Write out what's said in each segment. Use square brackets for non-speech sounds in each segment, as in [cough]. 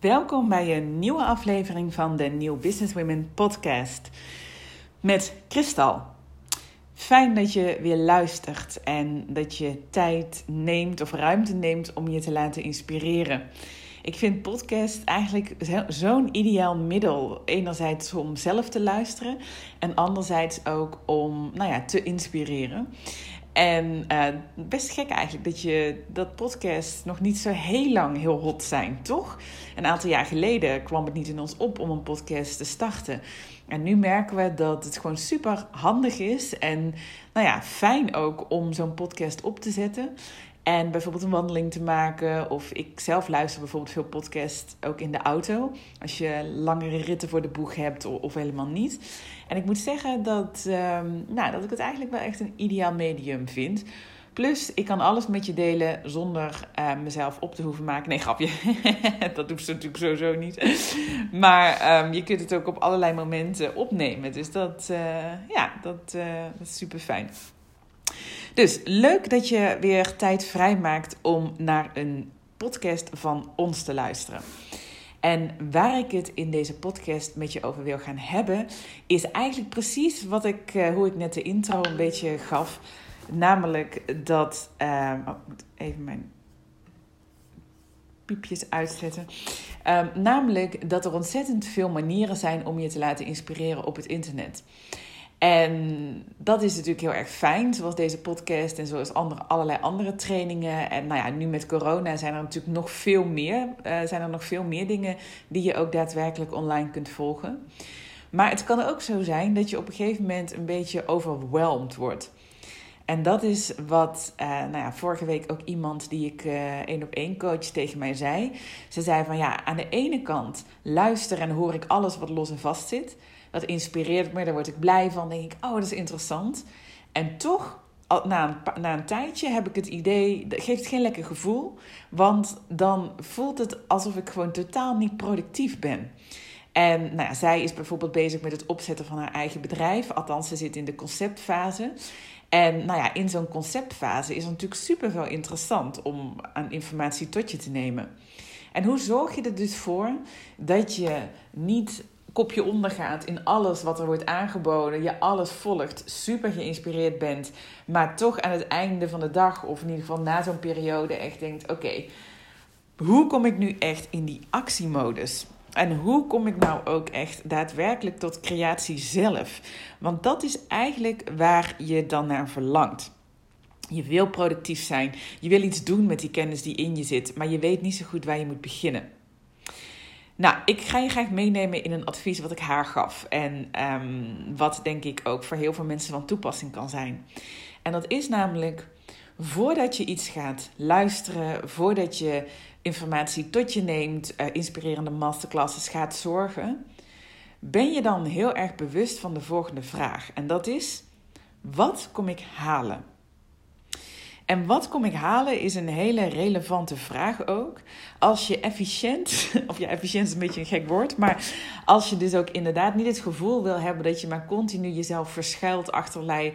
Welkom bij een nieuwe aflevering van de New Business Women podcast met Kristal. Fijn dat je weer luistert en dat je tijd neemt of ruimte neemt om je te laten inspireren. Ik vind podcast eigenlijk zo'n ideaal middel. Enerzijds om zelf te luisteren en anderzijds ook om nou ja, te inspireren. En uh, best gek eigenlijk dat, je, dat podcasts nog niet zo heel lang heel hot zijn, toch? Een aantal jaar geleden kwam het niet in ons op om een podcast te starten. En nu merken we dat het gewoon super handig is en nou ja, fijn ook om zo'n podcast op te zetten. En bijvoorbeeld een wandeling te maken. Of ik zelf luister bijvoorbeeld veel podcasts ook in de auto. Als je langere ritten voor de boeg hebt of, helemaal niet. En ik moet zeggen dat, um, nou, dat ik het eigenlijk wel echt een ideaal medium vind. Plus, ik kan alles met je delen zonder uh, mezelf op te hoeven maken. Nee, grapje. [laughs] dat doet ze natuurlijk sowieso niet. maar um, je kunt het ook op allerlei momenten opnemen. Dus dat, uh, ja, dat, uh, dat is super fijn. Dus leuk dat je weer tijd vrijmaakt om naar een podcast van ons te luisteren. En waar ik het in deze podcast met je over wil gaan hebben, is eigenlijk precies wat ik, uh, hoe ik net de intro een beetje gaf. Namelijk dat. Uh, even mijn piepjes uitzetten. Uh, namelijk dat er ontzettend veel manieren zijn om je te laten inspireren op het internet. En dat is natuurlijk heel erg fijn, zoals deze podcast en zoals andere, allerlei andere trainingen. En nou ja, nu met corona zijn er natuurlijk nog veel meer, uh, zijn er nog veel meer dingen die je ook daadwerkelijk online kunt volgen. Maar het kan ook zo zijn dat je op een gegeven moment een beetje overweldigd wordt. En dat is wat, uh, nou ja, vorige week ook iemand die ik uh, één op één coach tegen mij zei. Ze zei van ja, aan de ene kant luister en hoor ik alles wat los en vast zit. Dat inspireert me, daar word ik blij van. denk ik, oh, dat is interessant. En toch, na een, na een tijdje heb ik het idee, dat geeft geen lekker gevoel. Want dan voelt het alsof ik gewoon totaal niet productief ben. En nou ja, zij is bijvoorbeeld bezig met het opzetten van haar eigen bedrijf. Althans, ze zit in de conceptfase. En nou ja, in zo'n conceptfase is het natuurlijk super veel interessant om aan informatie tot je te nemen. En hoe zorg je er dus voor dat je niet kopje ondergaat in alles wat er wordt aangeboden, je alles volgt, super geïnspireerd bent, maar toch aan het einde van de dag, of in ieder geval na zo'n periode, echt denkt: oké, hoe kom ik nu echt in die actiemodus? En hoe kom ik nou ook echt daadwerkelijk tot creatie zelf? Want dat is eigenlijk waar je dan naar verlangt. Je wil productief zijn. Je wil iets doen met die kennis die in je zit, maar je weet niet zo goed waar je moet beginnen. Nou, ik ga je graag meenemen in een advies wat ik haar gaf. En ehm, wat denk ik ook voor heel veel mensen van toepassing kan zijn. En dat is namelijk voordat je iets gaat luisteren, voordat je informatie tot je neemt, uh, inspirerende masterclasses gaat zorgen, ben je dan heel erg bewust van de volgende vraag. En dat is: wat kom ik halen? En wat kom ik halen is een hele relevante vraag ook. Als je efficiënt, [laughs] of ja, efficiënt is een beetje een gek woord, maar als je dus ook inderdaad niet het gevoel wil hebben dat je maar continu jezelf verschuilt achterlei,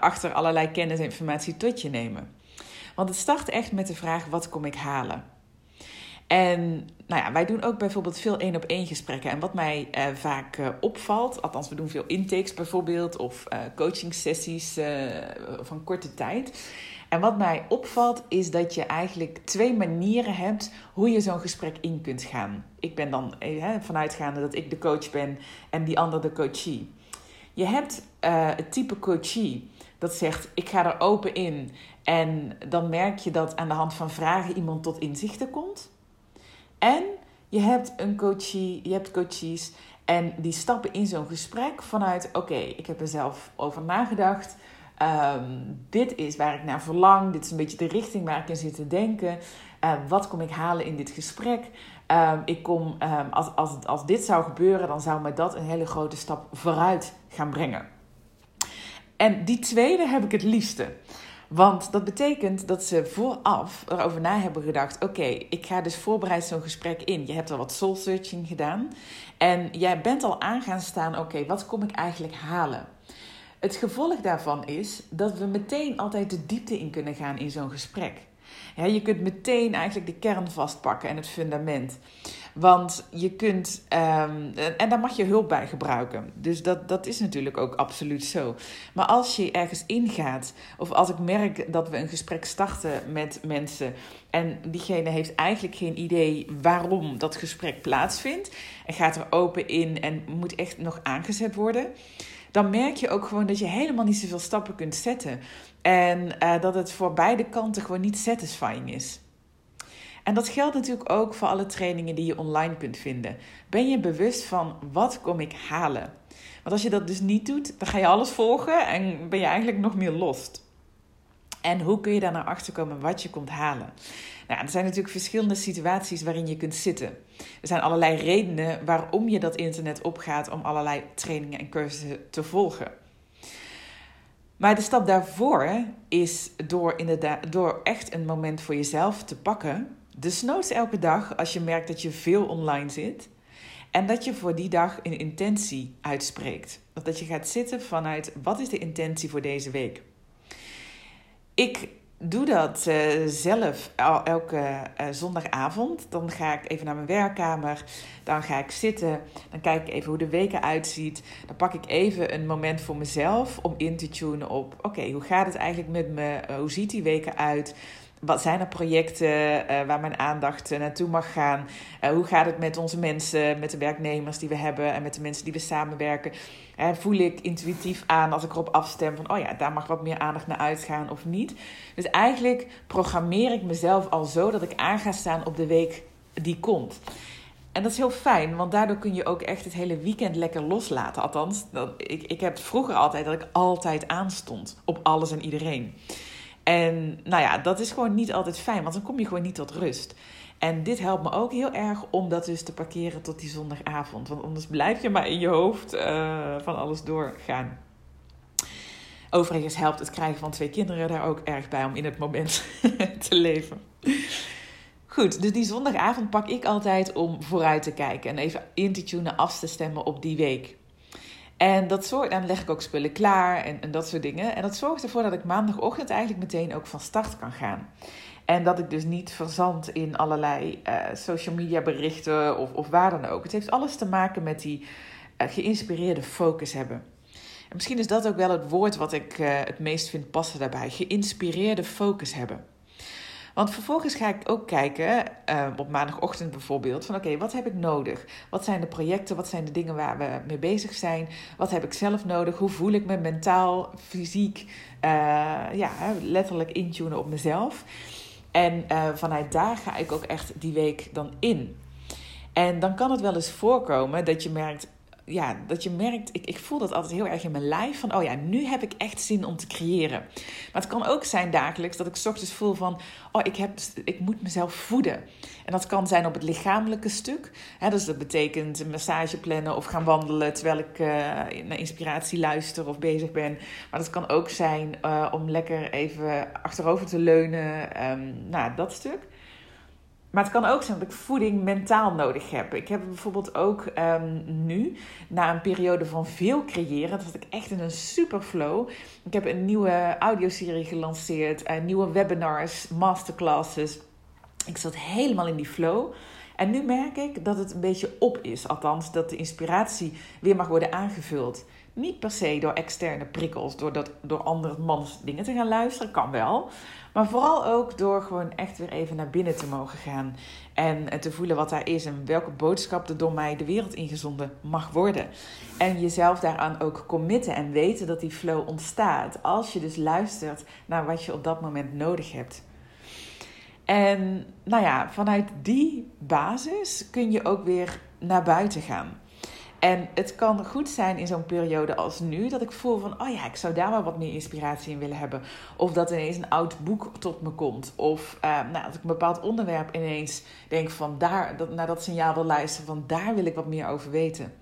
achter allerlei kennis en informatie tot je nemen. Want het start echt met de vraag: wat kom ik halen? En nou ja, wij doen ook bijvoorbeeld veel één op één gesprekken. En wat mij eh, vaak uh, opvalt, althans we doen veel intakes bijvoorbeeld, of uh, coaching sessies van korte tijd en wat mij opvalt is dat je eigenlijk twee manieren hebt hoe je zo'n gesprek in kunt gaan. Ik ben dan eh, vanuitgaande dat ik de coach ben en die ander de coachie. Je hebt het type coachie dat zegt: ik ga er open in. En dan merk je dat aan de hand van vragen iemand tot inzichten komt. En je hebt een coachie, je hebt coaches en die stappen in zo'n gesprek vanuit: oké, ik heb er zelf over nagedacht. Um, dit is waar ik naar verlang. Dit is een beetje de richting waar ik in zit te denken. Uh, wat kom ik halen in dit gesprek? Um, ik kom, als, als, als dit zou gebeuren, dan zou mij dat een hele grote stap vooruit gaan brengen. En die tweede heb ik het liefste. Want dat betekent dat ze vooraf erover na hebben gedacht: oké, ik ga dus voorbereid zo'n gesprek in. Je hebt al wat soul searching gedaan. En jij bent al aan gaan staan: oké, wat kom ik eigenlijk halen? Het gevolg daarvan is dat we meteen altijd de diepte in kunnen gaan in zo'n gesprek. Ja, je kunt meteen eigenlijk de kern vastpakken en het fundament. Want je kunt, um, en daar mag je hulp bij gebruiken. Dus dat, dat is natuurlijk ook absoluut zo. Maar als je ergens ingaat, of als ik merk dat we een gesprek starten met mensen en diegene heeft eigenlijk geen idee waarom dat gesprek plaatsvindt en gaat er open in en moet echt nog aangezet worden dan merk je ook gewoon dat je helemaal niet zoveel stappen kunt zetten. En uh, dat het voor beide kanten gewoon niet satisfying is. En dat geldt natuurlijk ook voor alle trainingen die je online kunt vinden. Ben je bewust van wat kom ik halen? Want als je dat dus niet doet, dan ga je alles volgen en ben je eigenlijk nog meer lost. En hoe kun je daar naar achter komen wat je komt halen? Nou, er zijn natuurlijk verschillende situaties waarin je kunt zitten. Er zijn allerlei redenen waarom je dat internet opgaat om allerlei trainingen en cursussen te volgen. Maar de stap daarvoor is door, inderdaad, door echt een moment voor jezelf te pakken. Dus noods elke dag als je merkt dat je veel online zit. En dat je voor die dag een intentie uitspreekt. Dat je gaat zitten vanuit wat is de intentie voor deze week. Ik doe dat uh, zelf elke uh, zondagavond. Dan ga ik even naar mijn werkkamer. Dan ga ik zitten. Dan kijk ik even hoe de weken uitziet. Dan pak ik even een moment voor mezelf om in te tunen op: oké, hoe gaat het eigenlijk met me? Uh, hoe ziet die weken uit? Wat zijn er projecten uh, waar mijn aandacht uh, naartoe mag gaan? Uh, hoe gaat het met onze mensen, met de werknemers die we hebben en met de mensen die we samenwerken? voel ik intuïtief aan als ik erop afstem van, oh ja, daar mag wat meer aandacht naar uitgaan of niet. Dus eigenlijk programmeer ik mezelf al zo dat ik aan ga staan op de week die komt. En dat is heel fijn, want daardoor kun je ook echt het hele weekend lekker loslaten. Althans, ik, ik heb vroeger altijd dat ik altijd aanstond op alles en iedereen. En nou ja, dat is gewoon niet altijd fijn, want dan kom je gewoon niet tot rust. En dit helpt me ook heel erg om dat dus te parkeren tot die zondagavond. Want anders blijf je maar in je hoofd uh, van alles doorgaan. Overigens helpt het krijgen van twee kinderen daar ook erg bij om in het moment [laughs] te leven. Goed, dus die zondagavond pak ik altijd om vooruit te kijken en even in te tunen, af te stemmen op die week. En dat zorgt, dan leg ik ook spullen klaar en, en dat soort dingen. En dat zorgt ervoor dat ik maandagochtend eigenlijk meteen ook van start kan gaan. En dat ik dus niet verzand in allerlei uh, social media berichten of, of waar dan ook. Het heeft alles te maken met die uh, geïnspireerde focus hebben. En misschien is dat ook wel het woord wat ik uh, het meest vind passen daarbij. Geïnspireerde focus hebben. Want vervolgens ga ik ook kijken, uh, op maandagochtend bijvoorbeeld, van oké, wat heb ik nodig? Wat zijn de projecten, wat zijn de dingen waar we mee bezig zijn? Wat heb ik zelf nodig? Hoe voel ik me mentaal, fysiek, uh, ja, letterlijk intunen op mezelf? En uh, vanuit daar ga ik ook echt die week dan in. En dan kan het wel eens voorkomen dat je merkt, ja, dat je merkt, ik, ik voel dat altijd heel erg in mijn lijf. Van, oh ja, nu heb ik echt zin om te creëren. Maar het kan ook zijn dagelijks dat ik ochtends voel van, oh, ik, heb, ik moet mezelf voeden. En dat kan zijn op het lichamelijke stuk. Hè, dus dat betekent een massage plannen of gaan wandelen terwijl ik uh, naar inspiratie luister of bezig ben. Maar dat kan ook zijn uh, om lekker even achterover te leunen. Um, nou, dat stuk. Maar het kan ook zijn dat ik voeding mentaal nodig heb. Ik heb bijvoorbeeld ook um, nu, na een periode van veel creëren, dat ik echt in een super flow. Ik heb een nieuwe audioserie gelanceerd, uh, nieuwe webinars, masterclasses. Ik zat helemaal in die flow. En nu merk ik dat het een beetje op is. Althans, dat de inspiratie weer mag worden aangevuld. Niet per se door externe prikkels, door, dat, door andere mans dingen te gaan luisteren, kan wel. Maar vooral ook door gewoon echt weer even naar binnen te mogen gaan. En te voelen wat daar is en welke boodschap er door mij de wereld ingezonden mag worden. En jezelf daaraan ook committen en weten dat die flow ontstaat. Als je dus luistert naar wat je op dat moment nodig hebt. En nou ja, vanuit die basis kun je ook weer naar buiten gaan. En het kan goed zijn in zo'n periode als nu dat ik voel van, oh ja, ik zou daar wel wat meer inspiratie in willen hebben. Of dat ineens een oud boek tot me komt. Of uh, nou, dat ik een bepaald onderwerp ineens denk van, daar, dat, naar dat signaal wil luisteren van, daar wil ik wat meer over weten.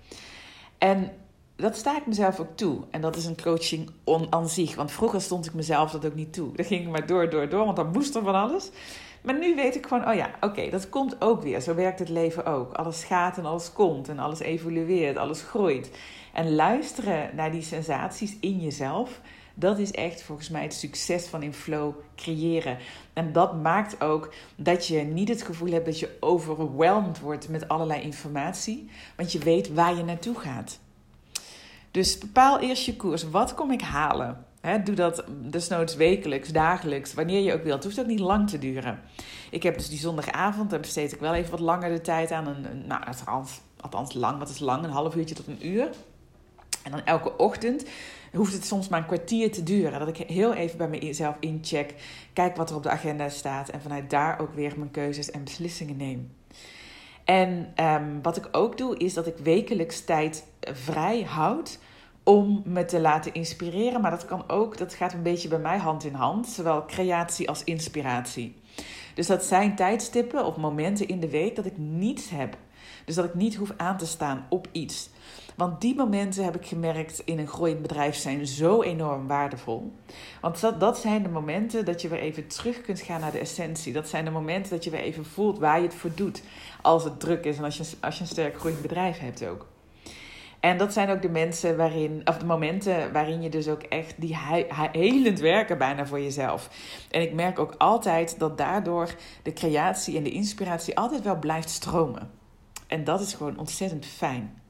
En dat sta ik mezelf ook toe. En dat is een coaching aan zich. Want vroeger stond ik mezelf dat ook niet toe. Dan ging ik maar door, door, door, want dan moest er van alles. Maar nu weet ik gewoon, oh ja, oké, dat komt ook weer. Zo werkt het leven ook. Alles gaat en alles komt en alles evolueert, alles groeit. En luisteren naar die sensaties in jezelf, Dat is echt volgens mij het succes van in flow creëren. En dat maakt ook dat je niet het gevoel hebt dat je overweldigd wordt met allerlei informatie, want je weet waar je naartoe gaat. Dus bepaal eerst je koers. Wat kom ik halen? Doe dat desnoods wekelijks, dagelijks, wanneer je ook wilt. Het hoeft ook niet lang te duren. Ik heb dus die zondagavond, daar besteed ik wel even wat langer de tijd aan. Een, nou, althans, althans lang, wat is lang? Een half uurtje tot een uur. En dan elke ochtend hoeft het soms maar een kwartier te duren. Dat ik heel even bij mezelf incheck, kijk wat er op de agenda staat en vanuit daar ook weer mijn keuzes en beslissingen neem. En ehm, wat ik ook doe, is dat ik wekelijks tijd vrij houd om me te laten inspireren. Maar dat kan ook, dat gaat een beetje bij mij hand in hand, zowel creatie als inspiratie. Dus dat zijn tijdstippen of momenten in de week dat ik niets heb. Dus dat ik niet hoef aan te staan op iets. Want die momenten heb ik gemerkt in een groeiend bedrijf zijn zo enorm waardevol. Want dat, dat zijn de momenten dat je weer even terug kunt gaan naar de essentie. Dat zijn de momenten dat je weer even voelt waar je het voor doet. Als het druk is en als je, als je een sterk groeiend bedrijf hebt ook. En dat zijn ook de mensen waarin, of de momenten waarin je dus ook echt die helend werken bijna voor jezelf. En ik merk ook altijd dat daardoor de creatie en de inspiratie altijd wel blijft stromen. En dat is gewoon ontzettend fijn.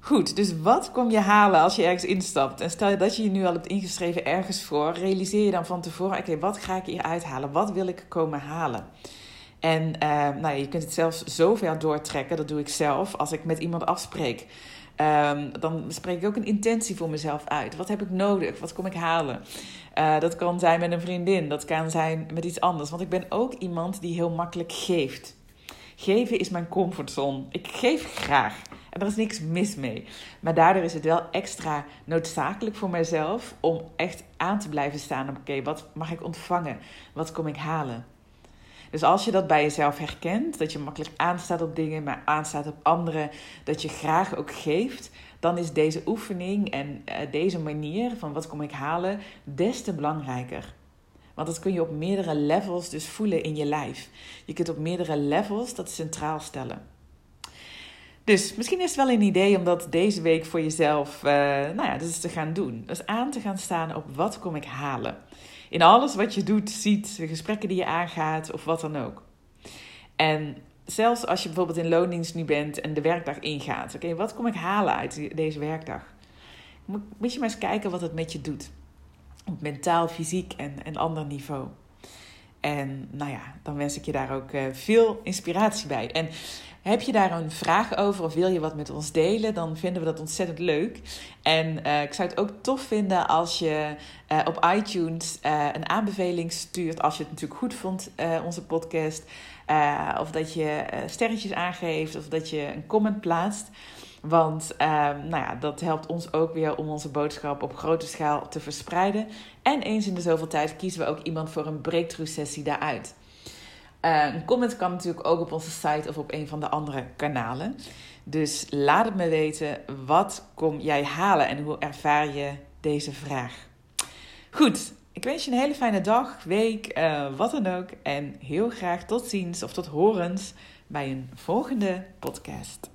Goed, dus wat kom je halen als je ergens instapt? En stel dat je je nu al hebt ingeschreven ergens voor, realiseer je dan van tevoren: oké, wat ga ik hier uithalen? Wat wil ik komen halen? En uh, nou ja, je kunt het zelfs zover doortrekken, dat doe ik zelf, als ik met iemand afspreek. Um, dan spreek ik ook een intentie voor mezelf uit. Wat heb ik nodig? Wat kom ik halen? Uh, dat kan zijn met een vriendin, dat kan zijn met iets anders. Want ik ben ook iemand die heel makkelijk geeft. Geven is mijn comfortzone. Ik geef graag. En er is niks mis mee. Maar daardoor is het wel extra noodzakelijk voor mijzelf om echt aan te blijven staan. Oké, wat mag ik ontvangen? Wat kom ik halen? Dus als je dat bij jezelf herkent, dat je makkelijk aanstaat op dingen, maar aanstaat op anderen, dat je graag ook geeft, dan is deze oefening en uh, deze manier van wat kom ik halen des te belangrijker. Want dat kun je op meerdere levels dus voelen in je lijf. Je kunt op meerdere levels dat centraal stellen. Dus misschien is het wel een idee om dat deze week voor jezelf uh, nou ja, dus te gaan doen. Dus aan te gaan staan op wat kom ik halen in alles wat je doet, ziet, de gesprekken die je aangaat of wat dan ook. En zelfs als je bijvoorbeeld in loondienst nu bent en de werkdag ingaat. Oké, wat kom ik halen uit deze werkdag? Moet je maar eens kijken wat het met je doet. Op mentaal, fysiek en, en ander niveau. En nou ja, dan wens ik je daar ook uh, veel inspiratie bij. En heb je daar een vraag over of wil je wat met ons delen? Dan vinden we dat ontzettend leuk. En uh, ik zou het ook tof vinden als je uh, op iTunes een aanbeveling stuurt. Als je het natuurlijk goed vond, onze podcast. of dat je sterretjes aangeeft of dat je een comment plaatst. Want nou ja, dat helpt ons ook weer om onze boodschap op grote schaal te verspreiden. En eens in de zoveel tijd kiezen we ook iemand voor een breakthrough sessie daaruit. Uh, een comment kan natuurlijk ook op onze site of op een van de andere kanalen. Dus laat het me weten, wat kom jij halen en hoe ervaar je deze vraag? Goed, ik wens je een hele fijne dag, week, uh, wat dan ook. En heel graag tot ziens of tot horens bij een volgende podcast.